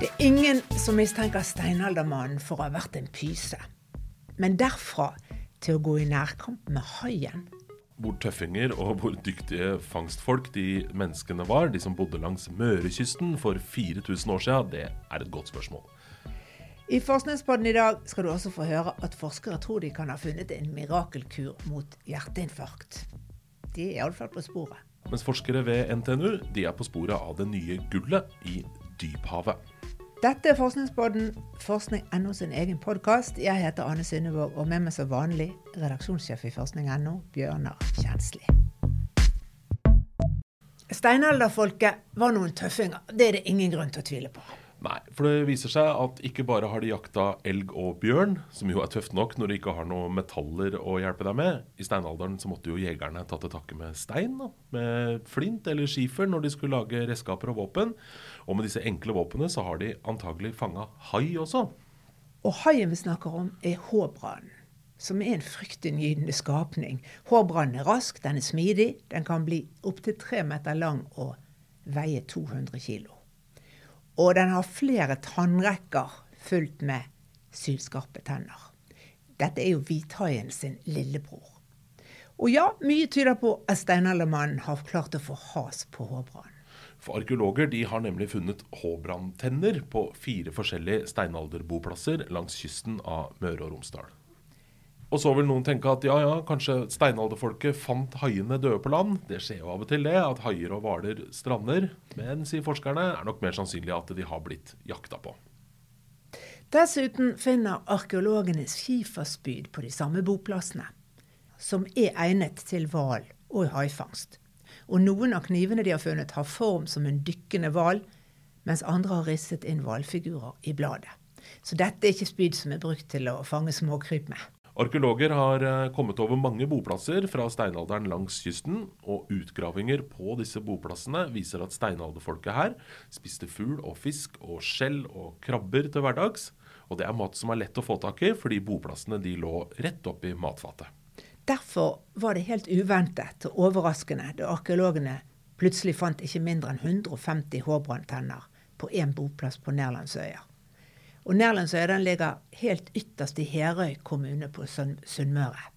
Det er ingen som mistenker steinaldermannen for å ha vært en pyse. Men derfra til å gå i nærkamp med haien Hvor tøffinger og hvor dyktige fangstfolk de menneskene var, de som bodde langs Mørekysten for 4000 år siden, det er et godt spørsmål. I Forskningspodden i dag skal du også få høre at forskere tror de kan ha funnet en mirakelkur mot hjerteinfarkt. De er iallfall på sporet. Mens forskere ved NTNU de er på sporet av det nye gullet i dyphavet. Dette er Forskningspodden, forskning.no sin egen podkast. Jeg heter Anne Synnevåg, og med meg som vanlig redaksjonssjef i forskning.no, Bjørnar Kjensli. Steinalderfolket var noen tøffinger. Det er det ingen grunn til å tvile på. Nei, for det viser seg at ikke bare har de jakta elg og bjørn, som jo er tøft nok når de ikke har noe metaller å hjelpe deg med. I steinalderen så måtte jo jegerne ta til takke med stein, da, med flint eller skifer når de skulle lage redskaper og våpen. Og med disse enkle våpnene så har de antagelig fanga hai også. Og haien vi snakker om, er håbranen. Som er en fryktinngytende skapning. Hårbrannen er rask, den er smidig, den kan bli opptil tre meter lang og veie 200 kilo. Og den har flere tannrekker fullt med sylskarpe tenner. Dette er jo hvithaien sin lillebror. Og ja, mye tyder på at steinaldermannen har klart å få has på hårbrann. For arkeologer de har nemlig funnet håbranntenner på fire forskjellige steinalderboplasser langs kysten av Møre og Romsdal. Og så vil noen tenke at ja, ja, kanskje steinalderfolket fant haiene døde på land. Det skjer jo av og til det, at haier og hvaler strander. Men, sier forskerne, er nok mer sannsynlig at de har blitt jakta på. Dessuten finner arkeologene skiferspyd på de samme boplassene, som er egnet til hval og haifangst. Og noen av knivene de har funnet, har form som en dykkende hval, mens andre har risset inn hvalfigurer i bladet. Så dette er ikke spyd som er brukt til å fange småkryp med. Arkeologer har eh, kommet over mange boplasser fra steinalderen langs kysten, og utgravinger på disse boplassene viser at steinalderfolket her spiste fugl og fisk og skjell og krabber til hverdags. Og det er mat som er lett å få tak i, fordi boplassene de lå rett oppi matfatet. Derfor var det helt uventet og overraskende da arkeologene plutselig fant ikke mindre enn 150 hårbrantenner på én boplass på Nærlandsøya. Og Nærlandsøya den ligger helt ytterst i Herøy kommune på Sunnmøre.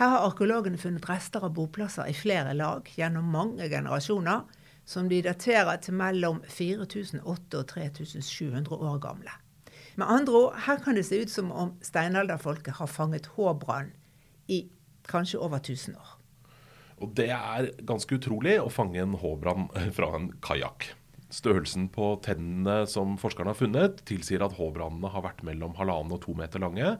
Her har arkeologene funnet rester av boplasser i flere lag gjennom mange generasjoner, som de daterer til mellom 4800 og 3700 år gamle. Med andre ord, her kan det se ut som om steinalderfolket har fanget hårbrann i kanskje over 1000 år. Og det er ganske utrolig å fange en håbrann fra en kajakk. Størrelsen på tennene som forskerne har funnet, tilsier at håbrannene har vært mellom halvannen og to meter lange.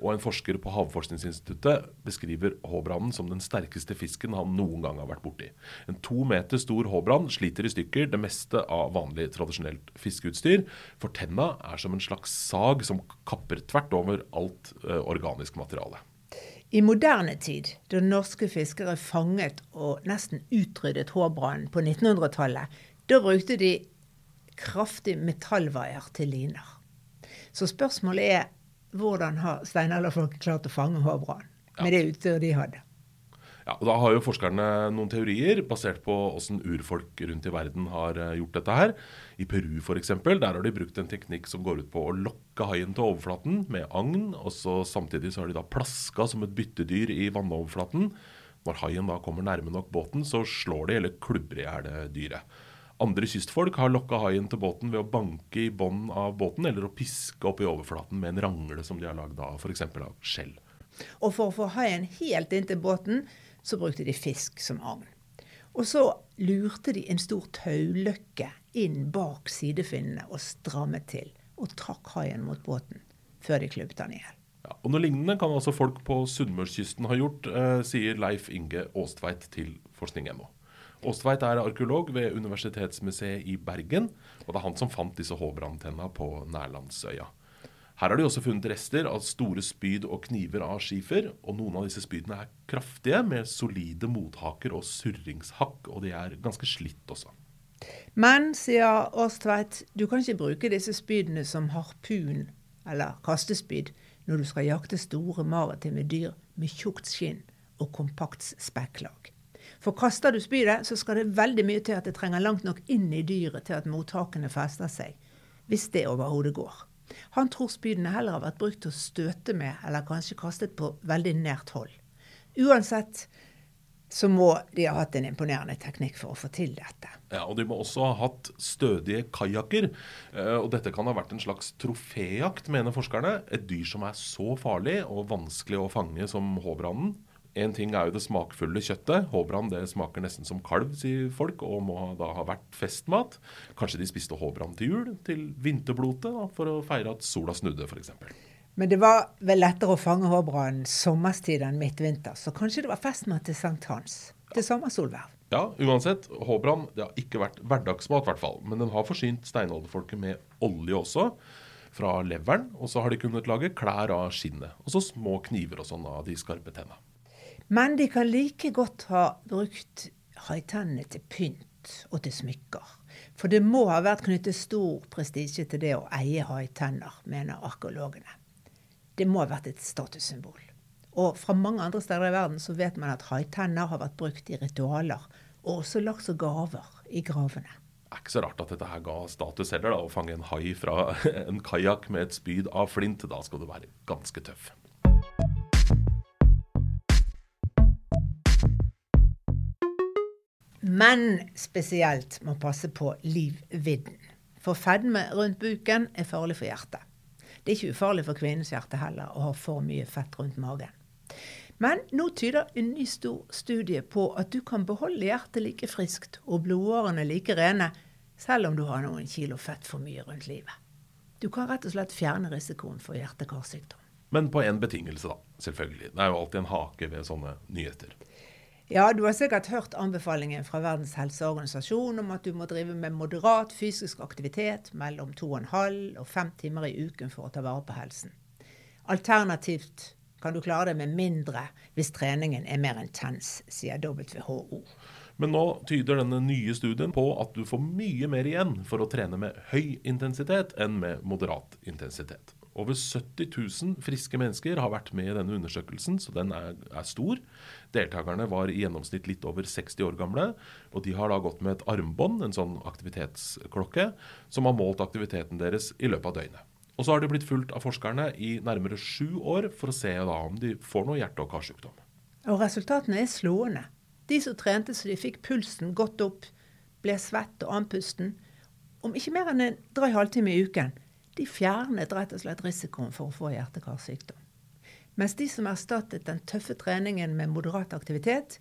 Og en forsker på Havforskningsinstituttet beskriver håbrannen som den sterkeste fisken han noen gang har vært borti. En to meter stor håbrann sliter i stykker det meste av vanlig tradisjonelt fiskeutstyr. For tenna er som en slags sag som kapper tvert over alt eh, organisk materiale. I moderne tid, da norske fiskere fanget og nesten utryddet håbrannen på 1900-tallet, da brukte de kraftig metallvaier til liner. Så spørsmålet er hvordan har steinalderfolk klart å fange hårbrann med det utstyret de hadde? Ja, og Da har jo forskerne noen teorier basert på hvordan urfolk rundt i verden har eh, gjort dette her. I Peru f.eks. Der har de brukt en teknikk som går ut på å lokke haien til overflaten med agn. og så Samtidig så har de da plaska som et byttedyr i vannoverflaten. Når haien da kommer nærme nok båten, så slår de eller klubber i hjel dyret. Andre kystfolk har lokka haien til båten ved å banke i bånden av båten, eller å piske opp i overflaten med en rangle som de har lagd av f.eks. av skjell. Og for å få haien helt inn til båten, så brukte de fisk som agn. Og så lurte de en stor tauløkke inn bak sidefinnene og strammet til. Og trakk haien mot båten før de klubbet den i hjel. Ja, og Noe lignende kan altså folk på Sunnmørskysten ha gjort, eh, sier Leif Inge Aastveit til forskning.no. Aastveit er arkeolog ved Universitetsmuseet i Bergen, og det er han som fant disse håbrantenna på Nærlandsøya. Her har de også funnet rester av store spyd og kniver av skifer, og noen av disse spydene er kraftige, med solide mothaker og surringshakk, og de er ganske slitt også. Men, sier Åstveit, du kan ikke bruke disse spydene som harpun eller kastespyd når du skal jakte store maritime dyr med tjukt skinn og kompakt spekklag. For kaster du spydet, så skal det veldig mye til at det trenger langt nok inn i dyret til at mottakene fester seg. hvis det overhodet går. Han tror spydene heller har vært brukt til å støte med, eller kanskje kastet på veldig nært hold. Uansett så må de ha hatt en imponerende teknikk for å få til dette. Ja, og De må også ha hatt stødige kajakker. Eh, og Dette kan ha vært en slags troféjakt, mener forskerne. Et dyr som er så farlig og vanskelig å fange som håbranen. En ting er jo det smakfulle kjøttet. Håbrann det smaker nesten som kalv, sier folk, og må da ha vært festmat. Kanskje de spiste håbrann til jul, til vinterblotet, da, for å feire at sola snudde, f.eks. Men det var vel lettere å fange håbrann sommerstid enn midtvinter, så kanskje det var festmat til sankthans. Til sommersolverv. Ja, uansett. Håbrann det har ikke vært hverdagsmat, i hvert fall. Men den har forsynt steinalderfolket med olje også. Fra leveren. Og så har de kunnet lage klær av skinnet. Og så små kniver og sånn av de skarpe tenna. Men de kan like godt ha brukt haitennene til pynt og til smykker. For det må ha vært knyttet stor prestisje til det å eie haitenner, mener arkeologene. Det må ha vært et statussymbol. Og fra mange andre steder i verden så vet man at haitenner har vært brukt i ritualer, og også lagt som gaver i gravene. Det er ikke så rart at dette her ga status heller, da, å fange en hai fra en kajakk med et spyd av flint. Da skal du være ganske tøff. Men spesielt må passe på livvidden. For fedme rundt buken er farlig for hjertet. Det er ikke ufarlig for kvinnens hjerte heller å ha for mye fett rundt magen. Men nå tyder en ny stor studie på at du kan beholde hjertet like friskt og blodårene like rene, selv om du har noen kilo fett for mye rundt livet. Du kan rett og slett fjerne risikoen for hjerte-karsykdom. Men på én betingelse, da. Selvfølgelig. Det er jo alltid en hake ved sånne nyheter. Ja, du har sikkert hørt anbefalingen fra Verdens helseorganisasjon om at du må drive med moderat fysisk aktivitet mellom 2,5 og 5 timer i uken for å ta vare på helsen. Alternativt kan du klare det med mindre hvis treningen er mer intens, sier WHO. Men nå tyder denne nye studien på at du får mye mer igjen for å trene med høy intensitet enn med moderat intensitet. Over 70 000 friske mennesker har vært med i denne undersøkelsen, så den er, er, stor. Deltakerne var i gjennomsnitt litt over 60 år gamle. Og de har da gått med et armbånd, en sånn aktivitetsklokke, som har målt aktiviteten deres i løpet av døgnet. Og så har de blitt fulgt av forskerne i nærmere sju år for å se da om de får noe hjerte- og karsykdom. Og resultatene er slående. De som trente så de fikk pulsen godt opp, ble svett og andpusten, om ikke mer enn en drøy halvtime i uken, de fjernet rett og slett risikoen for å få hjerte-karsykdom. Mens de som erstattet den tøffe treningen med moderat aktivitet,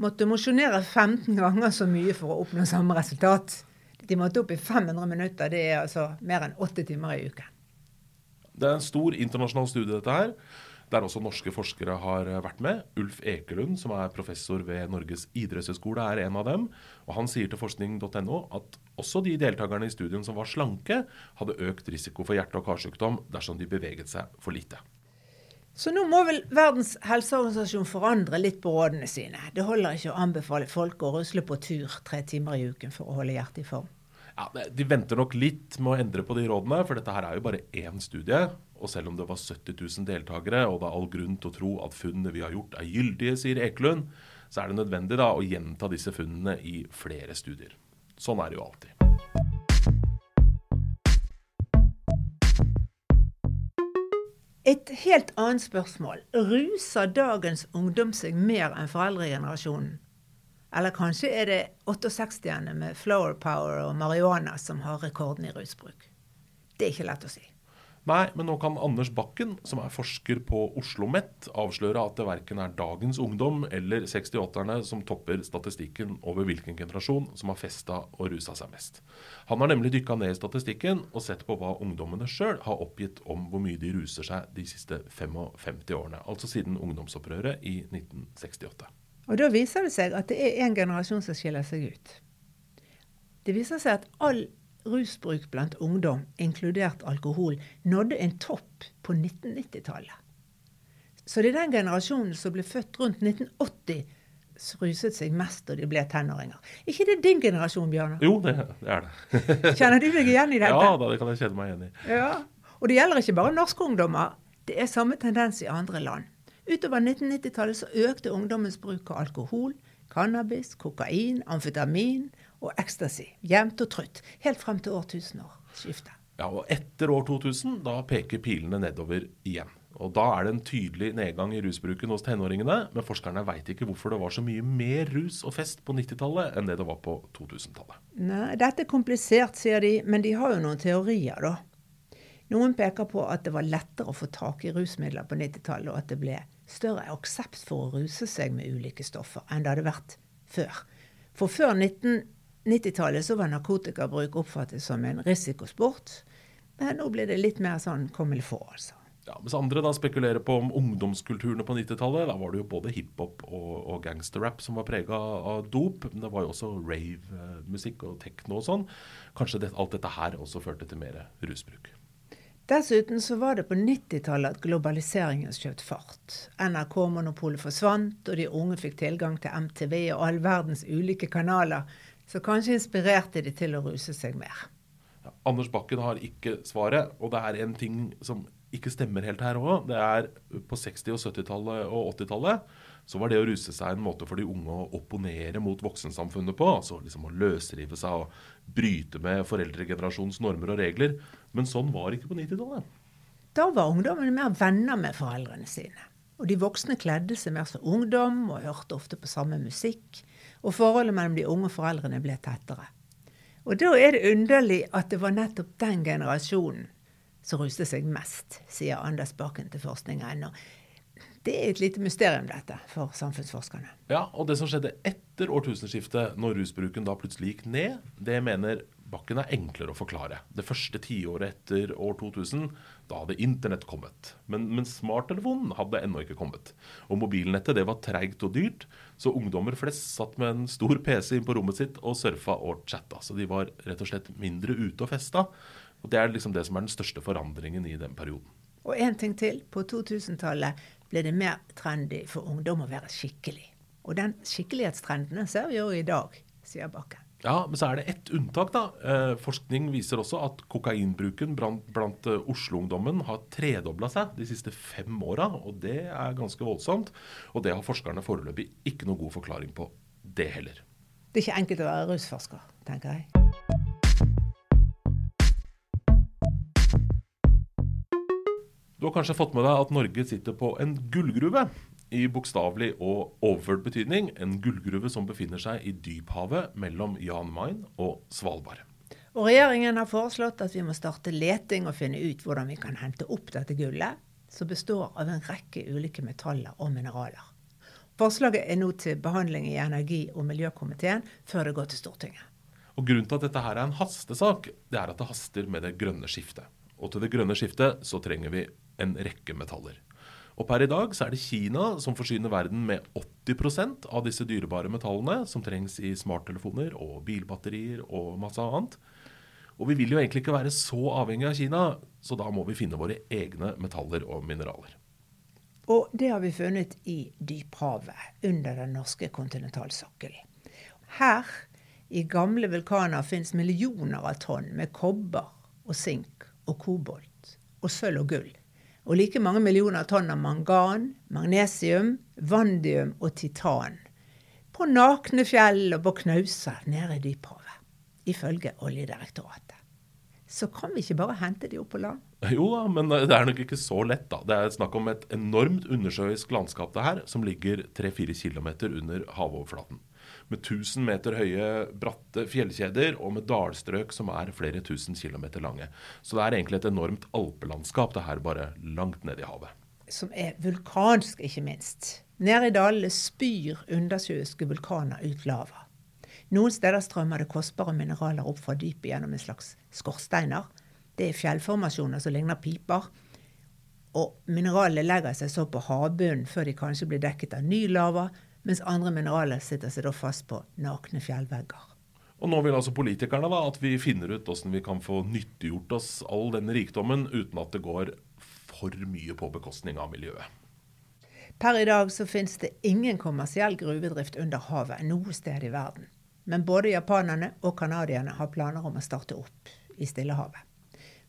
måtte mosjonere 15 ganger så mye for å oppnå samme resultat. De måtte opp i 500 minutter. Det er altså mer enn åtte timer i uken. Det er en stor internasjonal studie, dette her der også norske forskere har eh, vært med. Ulf Ekelund, som er professor ved Norges idrettshøgskole, er en av dem. Og Han sier til forskning.no at også de deltakerne i studien som var slanke, hadde økt risiko for hjerte- og karsykdom dersom de beveget seg for lite. Så nå må vel Verdens helseorganisasjon forandre litt på rådene sine. Det holder ikke å anbefale folk å rusle på tur tre timer i uken for å holde hjertet i form. Ja, De venter nok litt med å endre på de rådene, for dette her er jo bare én studie. Og selv om det var 70 000 deltakere, og det er all grunn til å tro at funnene vi har gjort er gyldige, sier Ekelund, så er det nødvendig da å gjenta disse funnene i flere studier. Sånn er det jo alltid. Et helt annet spørsmål. Ruser dagens ungdom seg mer enn foreldregenerasjonen? Eller kanskje er det 68-erne med flower power og marihuana som har rekorden i rusbruk? Det er ikke lett å si. Nei, men nå kan Anders Bakken, som er forsker på Oslo OsloMet, avsløre at det verken er dagens ungdom eller 68-erne som topper statistikken over hvilken generasjon som har festa og rusa seg mest. Han har nemlig dykka ned i statistikken og sett på hva ungdommene sjøl har oppgitt om hvor mye de ruser seg de siste 55 årene. Altså siden ungdomsopprøret i 1968. Og Da viser det seg at det er én generasjon som skiller seg ut. Det viser seg at all rusbruk blant ungdom, inkludert alkohol, nådde en topp på 1990-tallet. Så det er den generasjonen som ble født rundt 1980 som ruset seg mest da de ble tenåringer. ikke det din generasjon, Bjørnar? Jo, det, det er det. Kjenner du deg igjen i dette? Ja, da, det kan jeg kjenne meg igjen i. Ja, Og det gjelder ikke bare norske ungdommer. Det er samme tendens i andre land. Utover 1990-tallet så økte ungdommens bruk av alkohol, cannabis, kokain, amfetamin og ecstasy. Jevnt og trutt. Helt frem til årtusenårsskiftet. Ja, og Etter år 2000 da peker pilene nedover igjen. Og Da er det en tydelig nedgang i rusbruken hos tenåringene, men forskerne veit ikke hvorfor det var så mye mer rus og fest på 90-tallet enn det det var på 2000-tallet. Nei, Dette er komplisert, sier de, men de har jo noen teorier, da. Noen peker på at det var lettere å få tak i rusmidler på 90-tallet, og at det ble større aksept for å ruse seg med ulike stoffer enn det hadde vært før. For før 1990-tallet så var narkotikabruk oppfattet som en risikosport. Men nå blir det litt mer sånn comme il faut, altså. Ja, Mens andre da spekulerer på om ungdomskulturene på 90-tallet. Da var det jo både hiphop og, og gangsterrap som var prega av dop. Men det var jo også rave-musikk og tekno og sånn. Kanskje det, alt dette her også førte til mer rusbruk. Dessuten så var det på 90-tallet at globaliseringen skjøt fart. NRK-monopolet forsvant, og de unge fikk tilgang til MTV og all verdens ulike kanaler. Så kanskje inspirerte de til å ruse seg mer. Ja, Anders Bakken har ikke svaret, og det er en ting som ikke stemmer helt her òg. Det er på 60-, og 70-tallet og 80-tallet så var det å ruse seg en måte for de unge å opponere mot voksensamfunnet på. Altså liksom å løsrive seg og bryte med foreldregenerasjonens normer og regler. Men sånn var det ikke på 90-tallet. Da var ungdommene mer venner med foreldrene sine. Og de voksne kledde seg mer som ungdom og hørte ofte på samme musikk. Og forholdet mellom de unge foreldrene ble tettere. Og da er det underlig at det var nettopp den generasjonen som ruste seg mest, sier Anders Bakken til forskning.no. Det er et lite mysterium, dette, for samfunnsforskerne. Ja, og det som skjedde etter årtusenskiftet, når rusbruken da plutselig gikk ned, det mener Bakken er enklere å forklare. Det første tiåret etter år 2000, da hadde internett kommet. Men, men smarttelefonen hadde ennå ikke kommet. Og mobilnettet det var treigt og dyrt, så ungdommer flest satt med en stor PC inn på rommet sitt og surfa og chatta. Så de var rett og slett mindre ute og festa. Og Det er liksom det som er den største forandringen i den perioden. Og en ting til. På 2000-tallet ble det mer trendy for ungdom å være skikkelig. Og den skikkelighetstrenden ser vi jo i dag, sier Bakken. Ja, men så er det ett unntak, da. Eh, forskning viser også at kokainbruken blant, blant uh, Oslo-ungdommen har tredobla seg de siste fem åra. Og det er ganske voldsomt. Og det har forskerne foreløpig ikke noe god forklaring på, det heller. Det er ikke enkelt å være rusforsker, tenker jeg. Du har kanskje fått med deg at Norge sitter på en gullgruve. I bokstavelig og overført betydning en gullgruve som befinner seg i dyphavet mellom Jan Mayen og Svalbard. Og Regjeringen har foreslått at vi må starte leting og finne ut hvordan vi kan hente opp dette gullet, som består av en rekke ulike metaller og mineraler. Forslaget er nå til behandling i energi- og miljøkomiteen før det går til Stortinget. Og Grunnen til at dette her er en hastesak, det er at det haster med det grønne skiftet. Og til det grønne skiftet så trenger vi en rekke metaller. Og per i dag så er det Kina som forsyner verden med 80% av disse dyrebare metallene som trengs i smarttelefoner og bilbatterier og masse annet. Og vi vil jo egentlig ikke være så avhengig av Kina, så da må vi finne våre egne metaller og mineraler. Og det har vi funnet i dyphavet, under den norske kontinentalsokkelen. Her, i gamle vulkaner, fins millioner av tonn med kobber og sink og kobolt og sølv og gull og like mange millioner tonn av mangan, magnesium, vandium og titan. På nakne fjell og på knauser nede i dyphavet, ifølge Oljedirektoratet. Så kan vi ikke bare hente de opp på land? Jo da, men det er nok ikke så lett, da. Det er snakk om et enormt undersjøisk landskap det her, som ligger 3-4 km under havoverflaten med 1000 meter høye, bratte fjellkjeder og med dalstrøk som er flere tusen kilometer lange. Så det er egentlig et enormt alpelandskap, det her bare langt nede i havet. Som er vulkansk, ikke minst. Nede i dalene spyr undersjøiske vulkaner ut lava. Noen steder strømmer det kostbare mineraler opp fra dypet gjennom en slags skorsteiner. Det er fjellformasjoner som ligner piper. Og mineralene legger seg så på havbunnen før de kanskje blir dekket av ny lava, mens andre mineraler sitter seg da fast på nakne fjellvegger. Og Nå vil altså politikerne da at vi finner ut hvordan vi kan få nyttiggjort oss all denne rikdommen uten at det går for mye på bekostning av miljøet. Per i dag så finnes det ingen kommersiell gruvedrift under havet noe sted i verden. Men både japanerne og canadierne har planer om å starte opp i Stillehavet.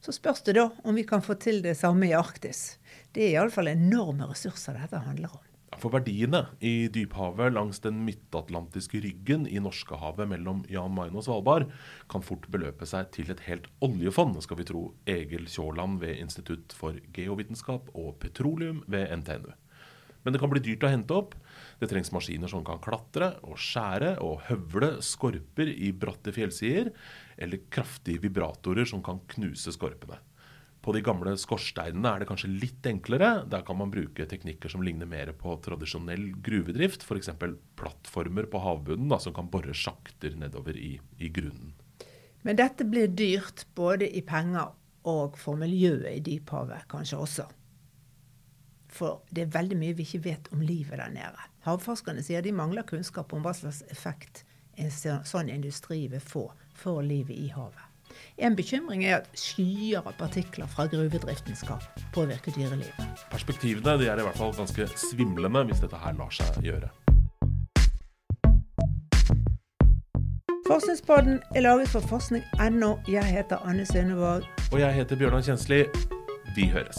Så spørs det da om vi kan få til det samme i Arktis. Det er iallfall enorme ressurser dette handler om. For verdiene i dyphavet langs den midtatlantiske ryggen i Norskehavet mellom Jan Mayen og Svalbard kan fort beløpe seg til et helt oljefond, skal vi tro Egil Kjåland ved Institutt for geovitenskap og petroleum ved NTNU. Men det kan bli dyrt å hente opp. Det trengs maskiner som kan klatre og skjære og høvle skorper i bratte fjellsider, eller kraftige vibratorer som kan knuse skorpene. På de gamle skorsteinene er det kanskje litt enklere. Der kan man bruke teknikker som ligner mer på tradisjonell gruvedrift, f.eks. plattformer på havbunnen da, som kan bore sjakter nedover i, i grunnen. Men dette blir dyrt både i penger og for miljøet i dyphavet kanskje også. For det er veldig mye vi ikke vet om livet der nede. Havforskerne sier de mangler kunnskap om hva slags effekt en sånn industri vil få for livet i havet. En bekymring er at skyer av partikler fra gruvedriften skal påvirke dyrelivet. Perspektivene de er i hvert fall ganske svimlende hvis dette her lar seg gjøre. Forskningspodden er laget for forskning.no. Jeg heter Anne Sønnevåg. Og jeg heter Bjørnar Kjensli. Vi høres.